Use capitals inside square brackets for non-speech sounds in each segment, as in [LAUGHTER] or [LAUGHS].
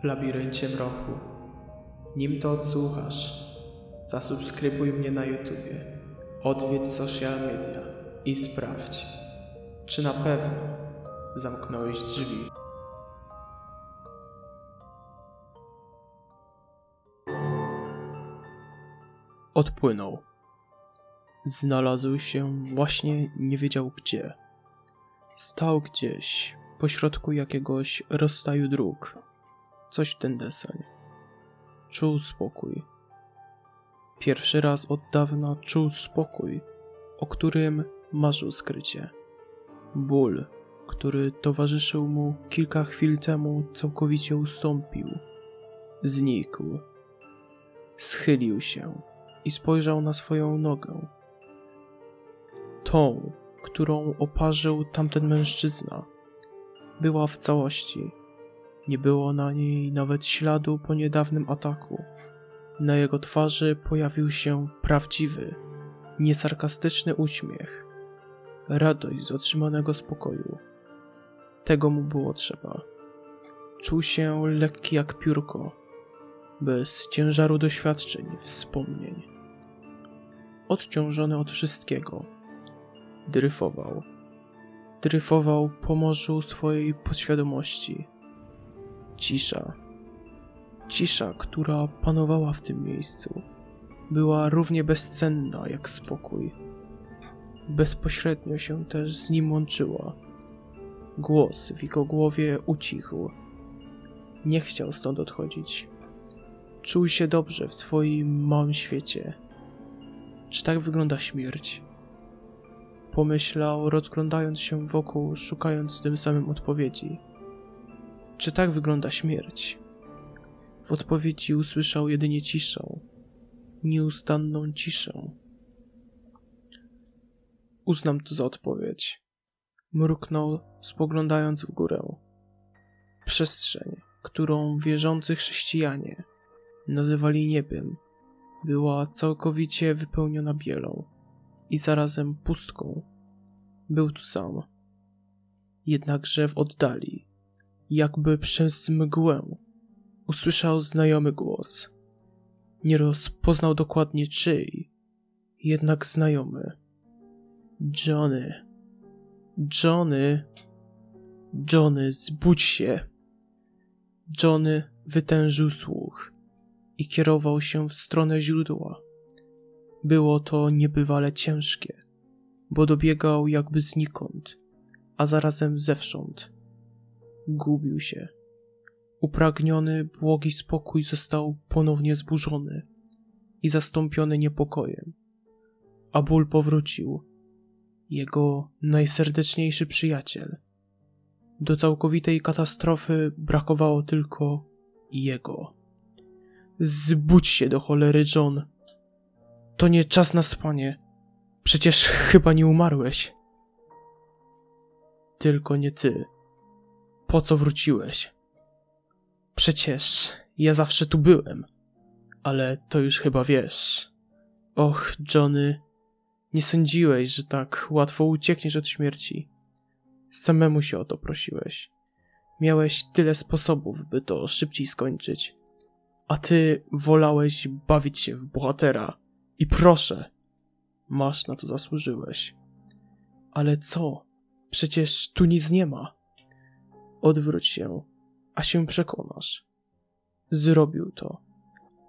w labiryncie mroku. Nim to odsłuchasz, zasubskrybuj mnie na YouTubie, odwiedź social media i sprawdź, czy na pewno zamknąłeś drzwi. Odpłynął. Znalazł się właśnie nie wiedział gdzie. Stał gdzieś pośrodku jakiegoś rozstaju dróg. Coś w ten deseń. Czuł spokój. Pierwszy raz od dawna czuł spokój, o którym marzył skrycie. Ból, który towarzyszył mu kilka chwil temu, całkowicie ustąpił. Znikł. Schylił się i spojrzał na swoją nogę. Tą, którą oparzył tamten mężczyzna, była w całości. Nie było na niej nawet śladu po niedawnym ataku. Na jego twarzy pojawił się prawdziwy, niesarkastyczny uśmiech. Radość z otrzymanego spokoju. Tego mu było trzeba. Czuł się lekki jak piórko, bez ciężaru doświadczeń, wspomnień. Odciążony od wszystkiego, dryfował. Dryfował po morzu swojej podświadomości. Cisza. Cisza, która panowała w tym miejscu, była równie bezcenna jak spokój. Bezpośrednio się też z nim łączyła. Głos w jego głowie ucichł. Nie chciał stąd odchodzić. Czuł się dobrze w swoim małym świecie. Czy tak wygląda śmierć? Pomyślał, rozglądając się wokół, szukając tym samym odpowiedzi. Czy tak wygląda śmierć? W odpowiedzi usłyszał jedynie ciszę, nieustanną ciszę. Uznam to za odpowiedź. Mruknął, spoglądając w górę. Przestrzeń, którą wierzący chrześcijanie nazywali niebem, była całkowicie wypełniona bielą i zarazem pustką. Był tu sam. Jednakże w oddali, jakby przez mgłę, usłyszał znajomy głos. Nie rozpoznał dokładnie czyj, jednak znajomy. Johnny. Johnny. Johnny, zbudź się. Johnny wytężył słuch i kierował się w stronę źródła. Było to niebywale ciężkie, bo dobiegał jakby znikąd, a zarazem zewsząd. Gubił się. Upragniony, błogi spokój został ponownie zburzony i zastąpiony niepokojem, a ból powrócił. Jego najserdeczniejszy przyjaciel. Do całkowitej katastrofy brakowało tylko jego. Zbudź się do cholery, John. To nie czas na spanie. Przecież chyba nie umarłeś. Tylko nie ty. Po co wróciłeś? Przecież ja zawsze tu byłem. Ale to już chyba wiesz. Och, Johnny, nie sądziłeś, że tak łatwo uciekniesz od śmierci. Samemu się o to prosiłeś. Miałeś tyle sposobów, by to szybciej skończyć. A ty wolałeś bawić się w bohatera. I proszę, masz na co zasłużyłeś. Ale co? Przecież tu nic nie ma. Odwróć się, a się przekonasz. Zrobił to.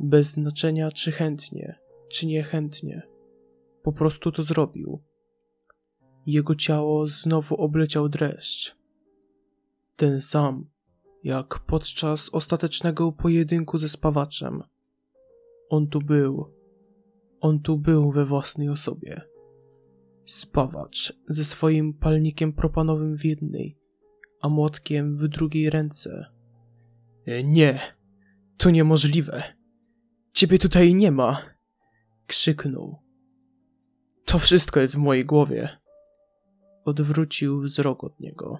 Bez znaczenia, czy chętnie, czy niechętnie. Po prostu to zrobił. Jego ciało znowu obleciał dreszcz. Ten sam, jak podczas ostatecznego pojedynku ze spawaczem. On tu był. On tu był we własnej osobie. Spawacz ze swoim palnikiem propanowym w jednej, a młotkiem w drugiej ręce. E, nie, to niemożliwe. Ciebie tutaj nie ma! krzyknął. To wszystko jest w mojej głowie. Odwrócił wzrok od niego.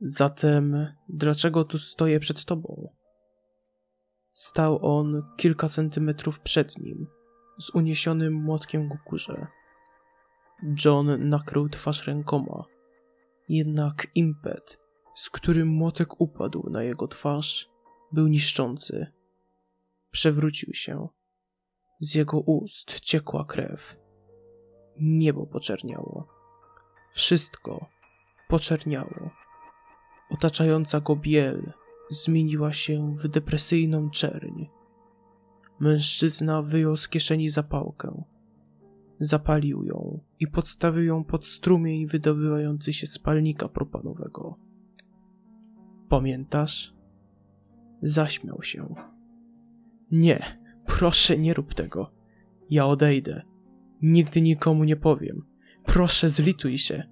Zatem, dlaczego tu stoję przed tobą? Stał on kilka centymetrów przed nim, z uniesionym młotkiem ku górze. John nakrył twarz rękoma, jednak impet, z którym młotek upadł na jego twarz, był niszczący. Przewrócił się. Z jego ust ciekła krew. Niebo poczerniało. Wszystko poczerniało. Otaczająca go biel zmieniła się w depresyjną czerń. Mężczyzna wyjął z kieszeni zapałkę. Zapalił ją i podstawił ją pod strumień wydobywający się z palnika propanowego. Pamiętasz? Zaśmiał się. Nie, proszę, nie rób tego. Ja odejdę. Nigdy nikomu nie powiem. Proszę, zlituj się.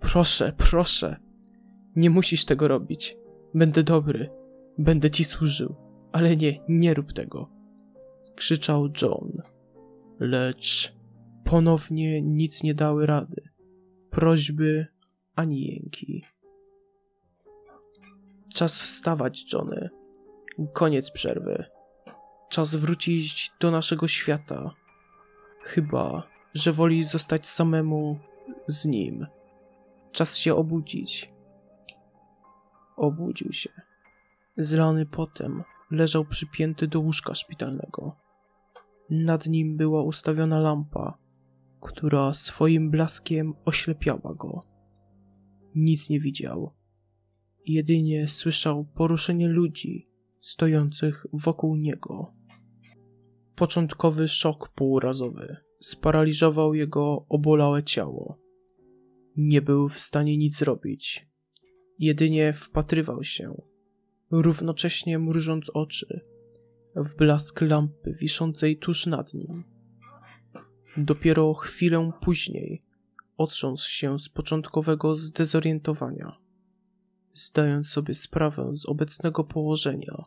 Proszę, proszę. Nie musisz tego robić. Będę dobry. Będę ci służył. Ale nie, nie rób tego. Krzyczał John. Lecz ponownie nic nie dały rady. Prośby ani jęki. Czas wstawać, Johnny. Koniec przerwy. Czas wrócić do naszego świata. Chyba, że woli zostać samemu z nim. Czas się obudzić. Obudził się. Zlany potem leżał przypięty do łóżka szpitalnego. Nad nim była ustawiona lampa, która swoim blaskiem oślepiała go. Nic nie widział. Jedynie słyszał poruszenie ludzi stojących wokół niego. Początkowy szok półrazowy sparaliżował jego obolałe ciało. Nie był w stanie nic zrobić. Jedynie wpatrywał się, równocześnie mrużąc oczy, w blask lampy wiszącej tuż nad nim. Dopiero chwilę później otrząsł się z początkowego zdezorientowania. Zdając sobie sprawę z obecnego położenia,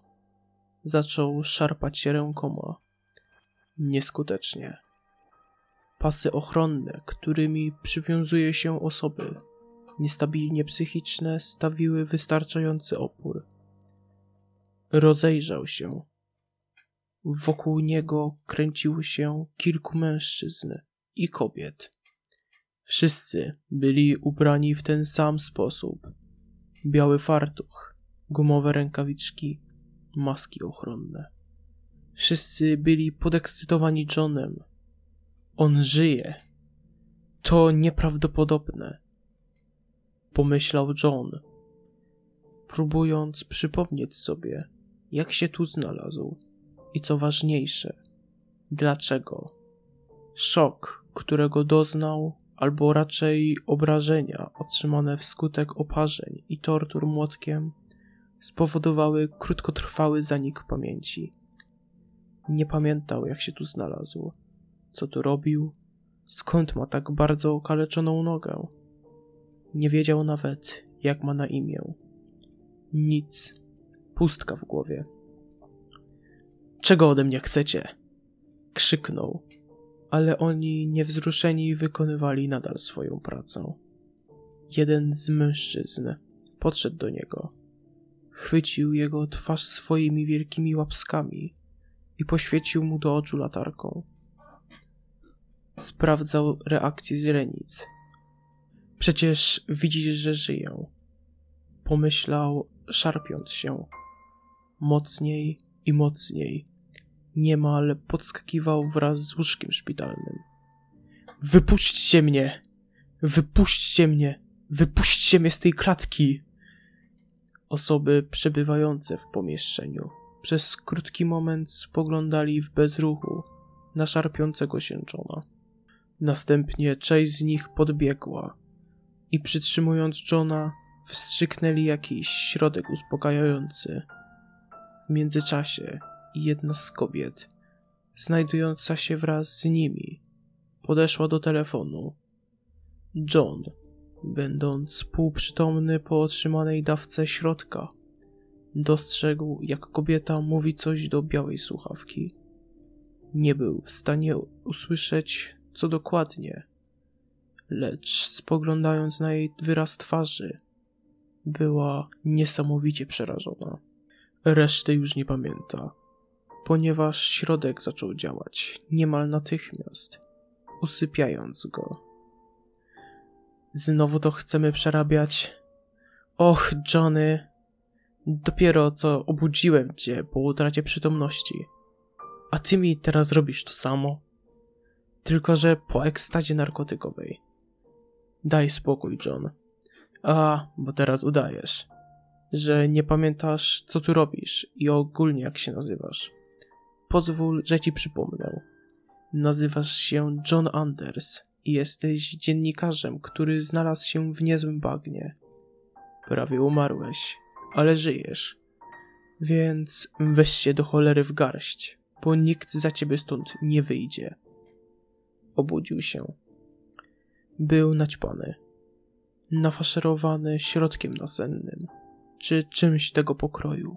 zaczął szarpać rękoma. Nieskutecznie. Pasy ochronne, którymi przywiązuje się osoby niestabilnie psychiczne, stawiły wystarczający opór. Rozejrzał się. Wokół niego kręciło się kilku mężczyzn i kobiet. Wszyscy byli ubrani w ten sam sposób. Biały fartuch, gumowe rękawiczki, maski ochronne. Wszyscy byli podekscytowani Johnem. On żyje. To nieprawdopodobne, pomyślał John, próbując przypomnieć sobie, jak się tu znalazł i co ważniejsze, dlaczego. Szok, którego doznał, albo raczej obrażenia otrzymane wskutek oparzeń i tortur młotkiem, spowodowały krótkotrwały zanik pamięci. Nie pamiętał, jak się tu znalazł, co tu robił, skąd ma tak bardzo okaleczoną nogę. Nie wiedział nawet, jak ma na imię. Nic. Pustka w głowie. Czego ode mnie chcecie? Krzyknął, ale oni niewzruszeni wykonywali nadal swoją pracę. Jeden z mężczyzn podszedł do niego. Chwycił jego twarz swoimi wielkimi łapskami i poświecił mu do oczu latarką. Sprawdzał reakcję źrenic. Przecież widzisz, że żyję. Pomyślał, szarpiąc się. Mocniej i mocniej. Niemal podskakiwał wraz z łóżkiem szpitalnym. Wypuśćcie mnie! Wypuśćcie mnie! Wypuśćcie mnie z tej klatki! Osoby przebywające w pomieszczeniu przez krótki moment spoglądali w bezruchu na szarpiącego się Johna. Następnie część z nich podbiegła i przytrzymując Johna, wstrzyknęli jakiś środek uspokajający. W międzyczasie jedna z kobiet, znajdująca się wraz z nimi, podeszła do telefonu. John, będąc półprzytomny po otrzymanej dawce środka, dostrzegł, jak kobieta mówi coś do białej słuchawki. Nie był w stanie usłyszeć, co dokładnie, lecz spoglądając na jej wyraz twarzy, była niesamowicie przerażona. Reszty już nie pamięta, ponieważ środek zaczął działać niemal natychmiast, usypiając go. Znowu to chcemy przerabiać. Och, Johnny, dopiero co obudziłem cię po utracie przytomności. A ty mi teraz robisz to samo. Tylko, że po ekstazie narkotykowej. Daj spokój, John. A, bo teraz udajesz, że nie pamiętasz, co tu robisz i ogólnie jak się nazywasz. Pozwól, że ci przypomnę. Nazywasz się John Anders i jesteś dziennikarzem, który znalazł się w niezłym bagnie. Prawie umarłeś, ale żyjesz. Więc weź się do cholery w garść, bo nikt za ciebie stąd nie wyjdzie. Obudził się. Był naćpany, nafaszerowany środkiem nasennym, czy czymś tego pokroju.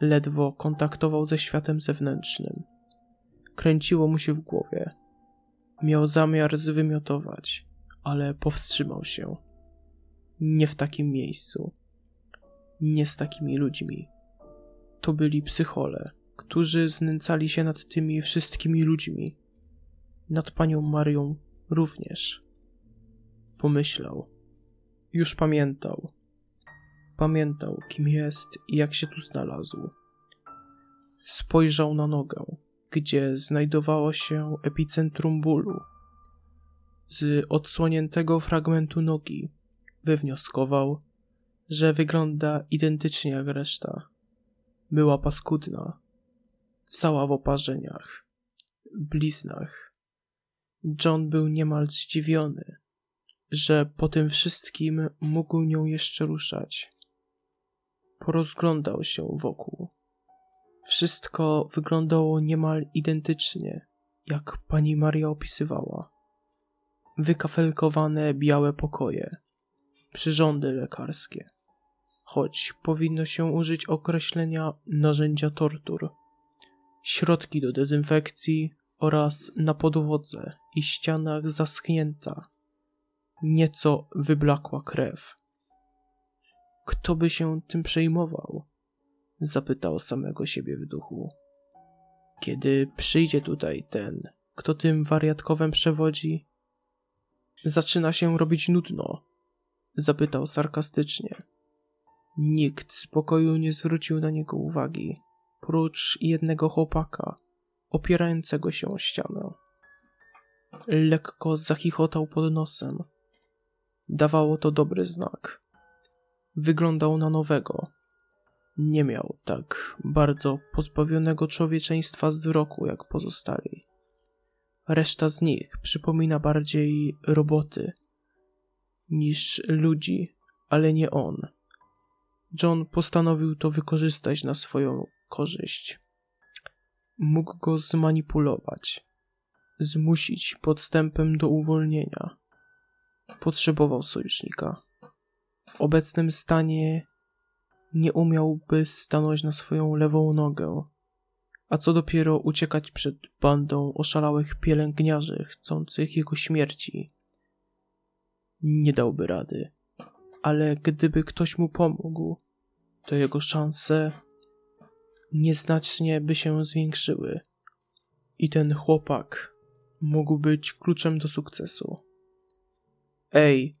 Ledwo kontaktował ze światem zewnętrznym. Kręciło mu się w głowie. Miał zamiar zwymiotować, ale powstrzymał się. Nie w takim miejscu. Nie z takimi ludźmi. To byli psychole, którzy znęcali się nad tymi wszystkimi ludźmi. Nad panią Marią również. Pomyślał. Już pamiętał. Pamiętał, kim jest i jak się tu znalazł. Spojrzał na nogę, gdzie znajdowało się epicentrum bólu. Z odsłoniętego fragmentu nogi wywnioskował, że wygląda identycznie jak reszta. Była paskudna, cała w oparzeniach, bliznach. John był niemal zdziwiony, że po tym wszystkim mógł nią jeszcze ruszać. Porozglądał się wokół. Wszystko wyglądało niemal identycznie, jak pani Maria opisywała. Wykafelkowane białe pokoje, przyrządy lekarskie, choć powinno się użyć określenia narzędzia tortur, środki do dezynfekcji oraz na podłodze i ścianach zaschnięta, nieco wyblakła krew. Kto by się tym przejmował? Zapytał samego siebie w duchu. Kiedy przyjdzie tutaj ten, kto tym wariatkowem przewodzi, zaczyna się robić nudno. Zapytał sarkastycznie. Nikt z pokoju nie zwrócił na niego uwagi, prócz jednego chłopaka, opierającego się o ścianę. Lekko zachichotał pod nosem. Dawało to dobry znak. Wyglądał na nowego. Nie miał tak bardzo pozbawionego człowieczeństwa wzroku jak pozostali. Reszta z nich przypomina bardziej roboty niż ludzi, ale nie on. John postanowił to wykorzystać na swoją korzyść. Mógł go zmanipulować, zmusić podstępem do uwolnienia. Potrzebował sojusznika. W obecnym stanie nie umiałby stanąć na swoją lewą nogę, a co dopiero uciekać przed bandą oszalałych pielęgniarzy chcących jego śmierci. Nie dałby rady, ale gdyby ktoś mu pomógł, to jego szanse nieznacznie by się zwiększyły i ten chłopak mógł być kluczem do sukcesu. Ej,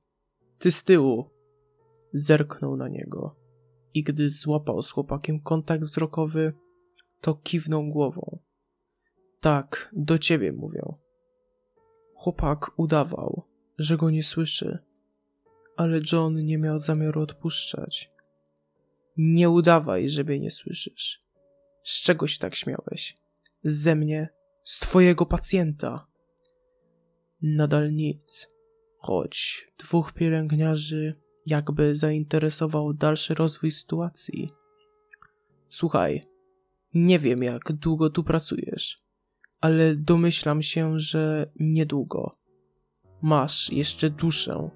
ty z tyłu! Zerknął na niego i gdy złapał z chłopakiem kontakt wzrokowy, to kiwnął głową. Tak, do ciebie mówią. Chłopak udawał, że go nie słyszy, ale John nie miał zamiaru odpuszczać. Nie udawaj, że mnie nie słyszysz. Z czegoś tak śmiałeś? Ze mnie? Z twojego pacjenta? Nadal nic, choć dwóch pielęgniarzy jakby zainteresował dalszy rozwój sytuacji. Słuchaj, nie wiem jak długo tu pracujesz, ale domyślam się, że niedługo. Masz jeszcze duszę.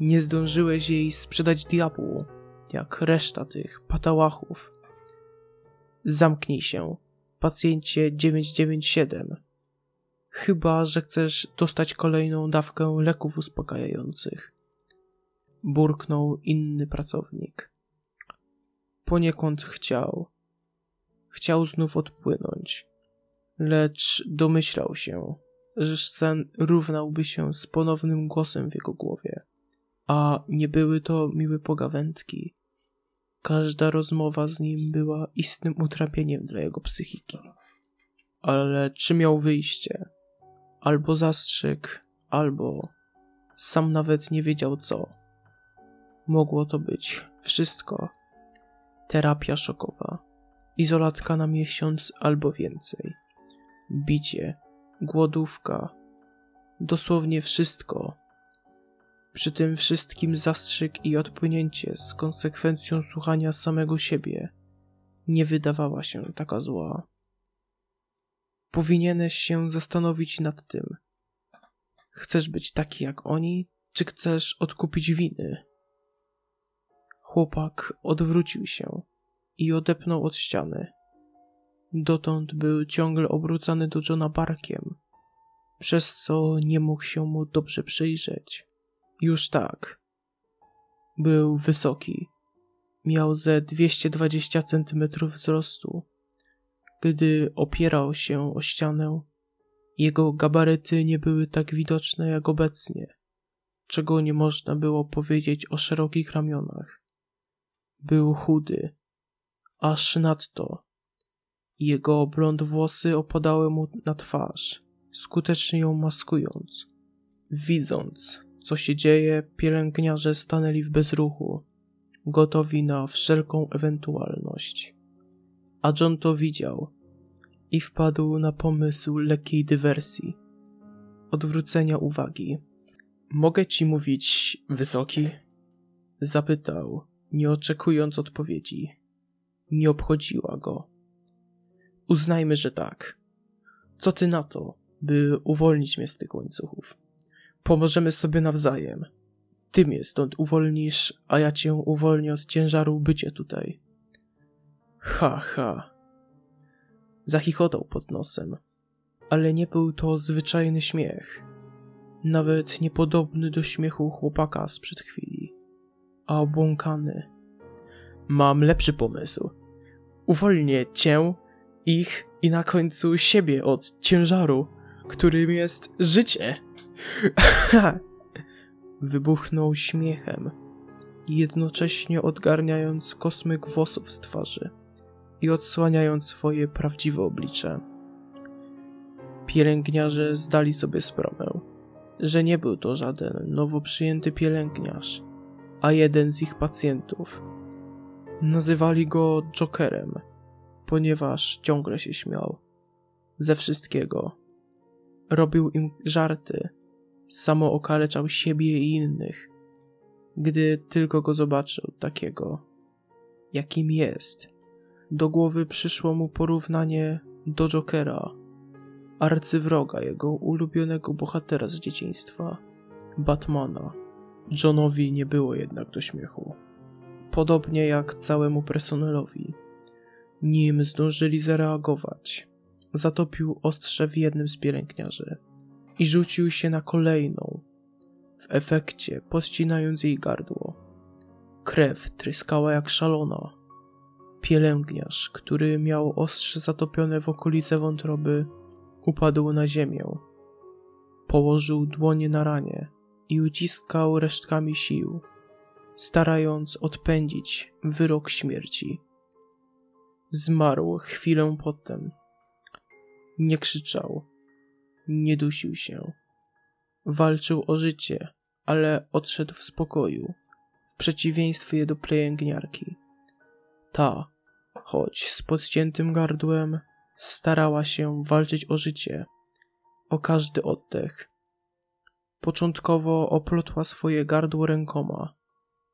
Nie zdążyłeś jej sprzedać diabłu, jak reszta tych patałachów. Zamknij się, pacjencie 997. Chyba, że chcesz dostać kolejną dawkę leków uspokajających burknął inny pracownik. Poniekąd chciał. Chciał znów odpłynąć, lecz domyślał się, że sen równałby się z ponownym głosem w jego głowie. a nie były to miłe pogawędki. Każda rozmowa z nim była istnym utrapieniem dla jego psychiki. Ale czy miał wyjście? Albo zastrzyk, albo sam nawet nie wiedział co. Mogło to być wszystko. Terapia szokowa, izolatka na miesiąc albo więcej, bicie, głodówka, dosłownie wszystko. Przy tym wszystkim zastrzyk i odpłynięcie z konsekwencją słuchania samego siebie nie wydawała się taka zła. Powinieneś się zastanowić nad tym. Chcesz być taki jak oni, czy chcesz odkupić winy? Chłopak odwrócił się i odepnął od ściany. Dotąd był ciągle obrócony do Johna barkiem, przez co nie mógł się mu dobrze przyjrzeć. Już tak. Był wysoki. Miał ze 220 centymetrów wzrostu. Gdy opierał się o ścianę, jego gabaryty nie były tak widoczne jak obecnie, czego nie można było powiedzieć o szerokich ramionach. Był chudy, aż nadto. Jego blond włosy opadały mu na twarz, skutecznie ją maskując. Widząc, co się dzieje, pielęgniarze stanęli w bezruchu, gotowi na wszelką ewentualność. A John to widział i wpadł na pomysł lekkiej dywersji, odwrócenia uwagi. Mogę ci mówić, wysoki? Zapytał, nie oczekując odpowiedzi. Nie obchodziła go. Uznajmy, że tak. Co ty na to, by uwolnić mnie z tych łańcuchów? Pomożemy sobie nawzajem. Ty mnie stąd uwolnisz, a ja cię uwolnię od ciężaru bycia tutaj. Ha, ha. Zachichotał pod nosem, ale nie był to zwyczajny śmiech. Nawet niepodobny do śmiechu chłopaka sprzed chwili, a obłąkany. Mam lepszy pomysł. Uwolnię cię, ich i na końcu siebie od ciężaru, którym jest życie. [LAUGHS] Wybuchnął śmiechem, jednocześnie odgarniając kosmyk włosów z twarzy i odsłaniając swoje prawdziwe oblicze. Pielęgniarze zdali sobie sprawę, że nie był to żaden nowo przyjęty pielęgniarz, a jeden z ich pacjentów. Nazywali go Jokerem, ponieważ ciągle się śmiał. Ze wszystkiego. Robił im żarty, samo okaleczał siebie i innych, gdy tylko go zobaczył takiego, jakim jest. Do głowy przyszło mu porównanie do Jokera, arcywroga jego ulubionego bohatera z dzieciństwa, Batmana. Johnowi nie było jednak do śmiechu. Podobnie jak całemu personelowi. Nim zdążyli zareagować, zatopił ostrze w jednym z pielęgniarzy i rzucił się na kolejną, w efekcie pościnając jej gardło. Krew tryskała jak szalona. Pielęgniarz, który miał ostrze zatopione w okolice wątroby, upadł na ziemię. Położył dłonie na ranie i uciskał resztkami sił, starając odpędzić wyrok śmierci. Zmarł chwilę potem. Nie krzyczał, nie dusił się. Walczył o życie, ale odszedł w spokoju, w przeciwieństwie do pielęgniarki. Ta, choć z podciętym gardłem, starała się walczyć o życie, o każdy oddech. Początkowo oplotła swoje gardło rękoma,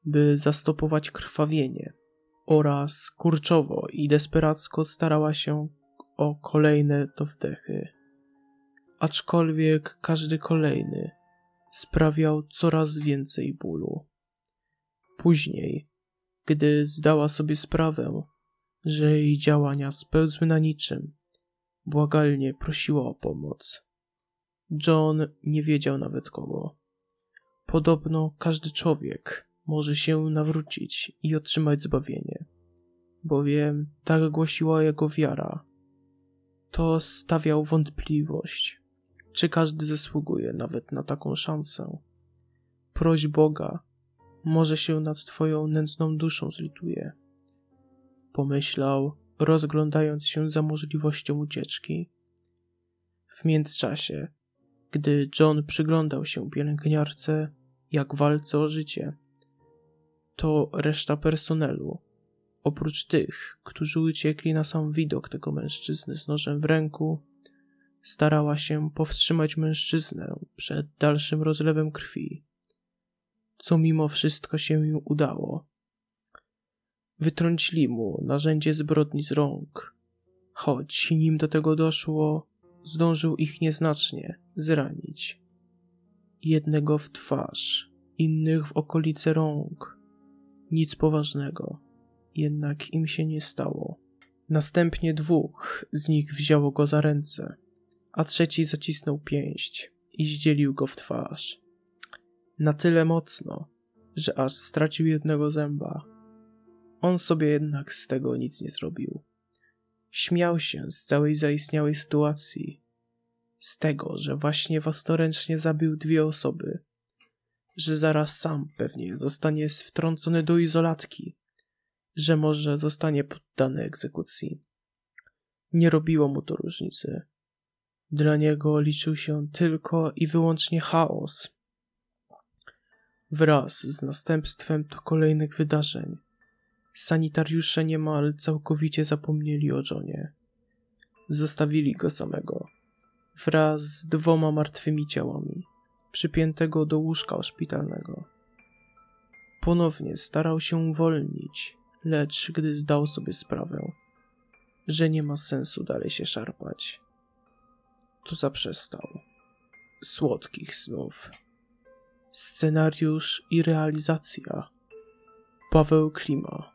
by zastopować krwawienie, oraz kurczowo i desperacko starała się o kolejne dowdechy aczkolwiek każdy kolejny sprawiał coraz więcej bólu. Później, gdy zdała sobie sprawę, że jej działania spełzły na niczym, błagalnie prosiła o pomoc. John nie wiedział nawet kogo. Podobno każdy człowiek może się nawrócić i otrzymać zbawienie, bowiem tak głosiła jego wiara. To stawiał wątpliwość, czy każdy zasługuje nawet na taką szansę? Proś Boga, Może się nad twoją nędzną duszą zlituje. Pomyślał, rozglądając się za możliwością ucieczki. W międzyczasie, gdy John przyglądał się pielęgniarce, jak walce o życie, to reszta personelu, oprócz tych, którzy uciekli na sam widok tego mężczyzny z nożem w ręku, starała się powstrzymać mężczyznę przed dalszym rozlewem krwi, co mimo wszystko się im udało. Wytrącili mu narzędzie zbrodni z rąk, choć nim do tego doszło, zdążył ich nieznacznie zranić. Jednego w twarz, innych w okolice rąk. Nic poważnego, jednak im się nie stało. Następnie dwóch z nich wzięło go za ręce, a trzeci zacisnął pięść i zdzielił go w twarz. Na tyle mocno, że aż stracił jednego zęba. On sobie jednak z tego nic nie zrobił. Śmiał się z całej zaistniałej sytuacji, z tego, że właśnie własnoręcznie zabił dwie osoby, że zaraz sam pewnie zostanie wtrącony do izolatki, że może zostanie poddany egzekucji. Nie robiło mu to różnicy. Dla niego liczył się tylko i wyłącznie chaos. Wraz z następstwem to kolejnych wydarzeń, sanitariusze niemal całkowicie zapomnieli o Johnie. Zostawili go samego, wraz z dwoma martwymi ciałami, przypiętego do łóżka szpitalnego. Ponownie starał się uwolnić, lecz gdy zdał sobie sprawę, że nie ma sensu dalej się szarpać, to zaprzestał. Słodkich snów. Scenariusz i realizacja Paweł Klima